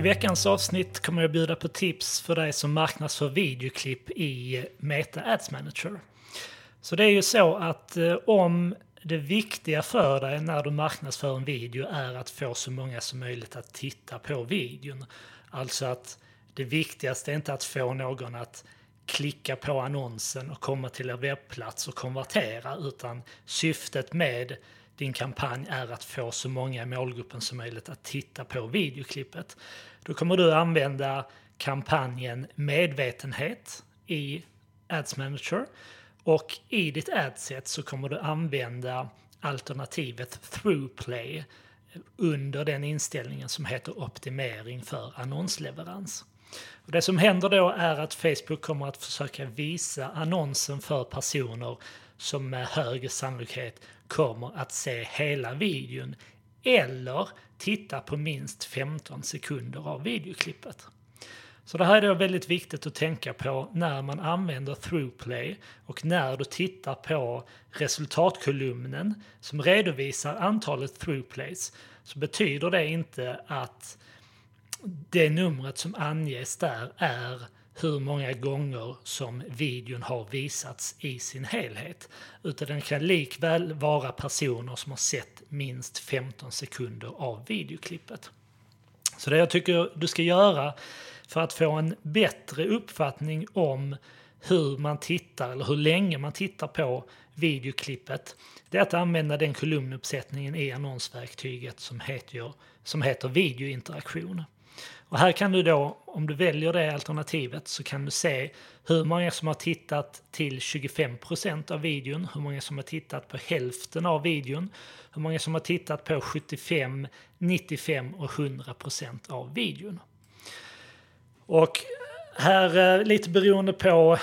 I veckans avsnitt kommer jag bjuda på tips för dig som marknadsför videoklipp i Meta Ads Manager. Så det är ju så att eh, om det viktiga för dig när du marknadsför en video är att få så många som möjligt att titta på videon. Alltså att det viktigaste är inte att få någon att klicka på annonsen och komma till er webbplats och konvertera utan syftet med din kampanj är att få så många i målgruppen som möjligt att titta på videoklippet. Då kommer du använda kampanjen medvetenhet i Ads Manager och i ditt adset så kommer du använda alternativet throughplay under den inställningen som heter optimering för annonsleverans. Och det som händer då är att Facebook kommer att försöka visa annonsen för personer som med hög sannolikhet kommer att se hela videon eller titta på minst 15 sekunder av videoklippet. Så det här är då väldigt viktigt att tänka på när man använder throughplay och när du tittar på resultatkolumnen som redovisar antalet throughplays så betyder det inte att det numret som anges där är hur många gånger som videon har visats i sin helhet. Utan den kan likväl vara personer som har sett minst 15 sekunder av videoklippet. Så det jag tycker du ska göra för att få en bättre uppfattning om hur man tittar eller hur länge man tittar på videoklippet det är att använda den kolumnuppsättningen i annonsverktyget som heter, som heter videointeraktion. Och här kan du då, om du väljer det alternativet, så kan du se hur många som har tittat till 25% av videon, hur många som har tittat på hälften av videon, hur många som har tittat på 75, 95 och 100% av videon. Och här, eh, lite beroende på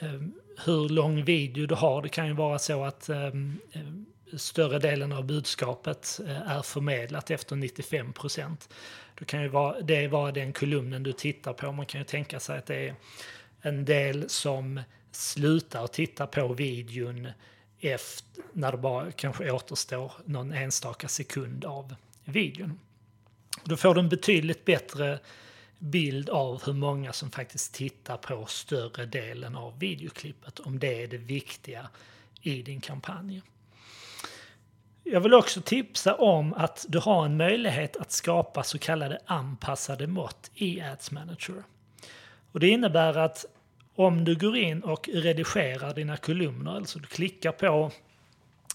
eh, hur lång video du har, det kan ju vara så att ehm, eh, större delen av budskapet eh, är förmedlat efter 95 procent. då kan ju vara, det vara den kolumnen du tittar på. Man kan ju tänka sig att det är en del som slutar titta på videon efter, när det bara kanske återstår någon enstaka sekund av videon. Då får du en betydligt bättre bild av hur många som faktiskt tittar på större delen av videoklippet, om det är det viktiga i din kampanj. Jag vill också tipsa om att du har en möjlighet att skapa så kallade anpassade mått i Ads Manager. Och det innebär att om du går in och redigerar dina kolumner, alltså du klickar på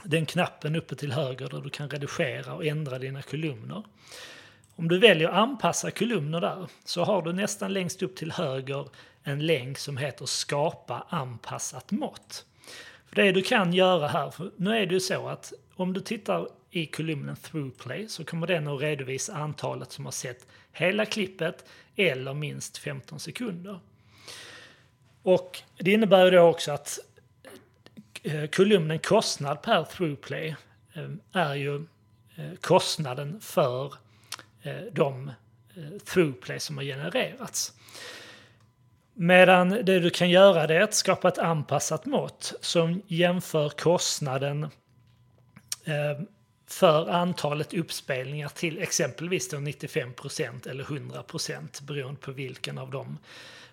den knappen uppe till höger där du kan redigera och ändra dina kolumner. Om du väljer anpassa kolumner där så har du nästan längst upp till höger en länk som heter skapa anpassat mått. För Det du kan göra här, för nu är det ju så att om du tittar i kolumnen throughplay så kommer den att redovisa antalet som har sett hela klippet eller minst 15 sekunder. Och det innebär då också att eh, kolumnen kostnad per throughplay eh, är ju eh, kostnaden för Eh, de eh, throughplay som har genererats. Medan det du kan göra det är att skapa ett anpassat mått som jämför kostnaden Eh, för antalet uppspelningar till exempelvis 95% eller 100% beroende på vilken av dem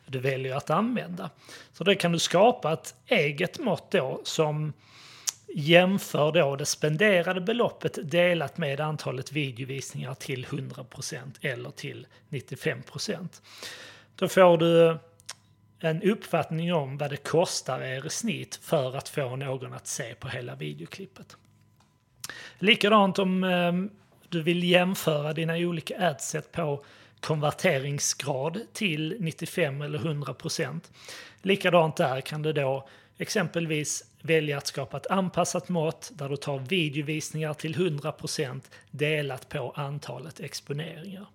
du väljer att använda. Så då kan du skapa ett eget mått då som jämför då det spenderade beloppet delat med antalet videovisningar till 100% eller till 95% Då får du en uppfattning om vad det kostar er i snitt för att få någon att se på hela videoklippet. Likadant om ehm, du vill jämföra dina olika adset på konverteringsgrad till 95 eller 100 procent. Likadant där kan du då exempelvis välja att skapa ett anpassat mått där du tar videovisningar till 100 procent delat på antalet exponeringar.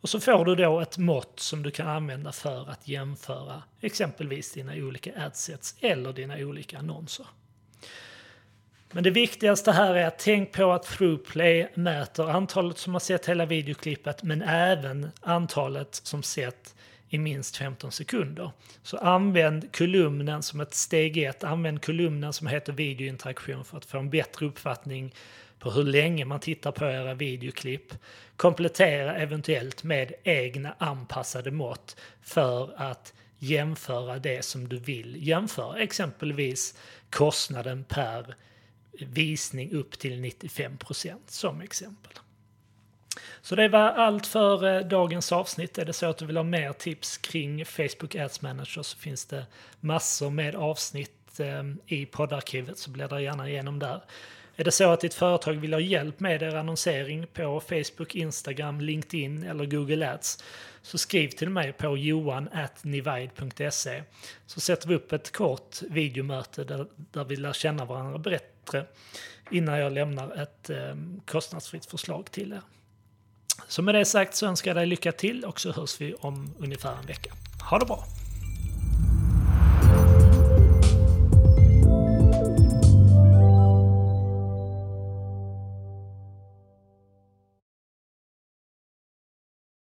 Och så får du då ett mått som du kan använda för att jämföra exempelvis dina olika adsets eller dina olika annonser. Men det viktigaste här är att tänk på att Throughplay mäter antalet som har sett hela videoklippet men även antalet som sett i minst 15 sekunder. Så använd kolumnen som ett steg ett, använd kolumnen som heter videointeraktion för att få en bättre uppfattning på hur länge man tittar på era videoklipp. Komplettera eventuellt med egna anpassade mått för att jämföra det som du vill jämföra, exempelvis kostnaden per visning upp till 95% som exempel. Så det var allt för eh, dagens avsnitt. Är det så att du vill ha mer tips kring Facebook Ads Manager så finns det massor med avsnitt eh, i poddarkivet så bläddra gärna igenom där. Är det så att ditt företag vill ha hjälp med er annonsering på Facebook, Instagram, LinkedIn eller Google Ads så skriv till mig på johan.nivide.se så sätter vi upp ett kort videomöte där, där vi lär känna varandra bättre innan jag lämnar ett eh, kostnadsfritt förslag till er. Så med det sagt så önskar jag dig lycka till och så hörs vi om ungefär en vecka. Ha det bra!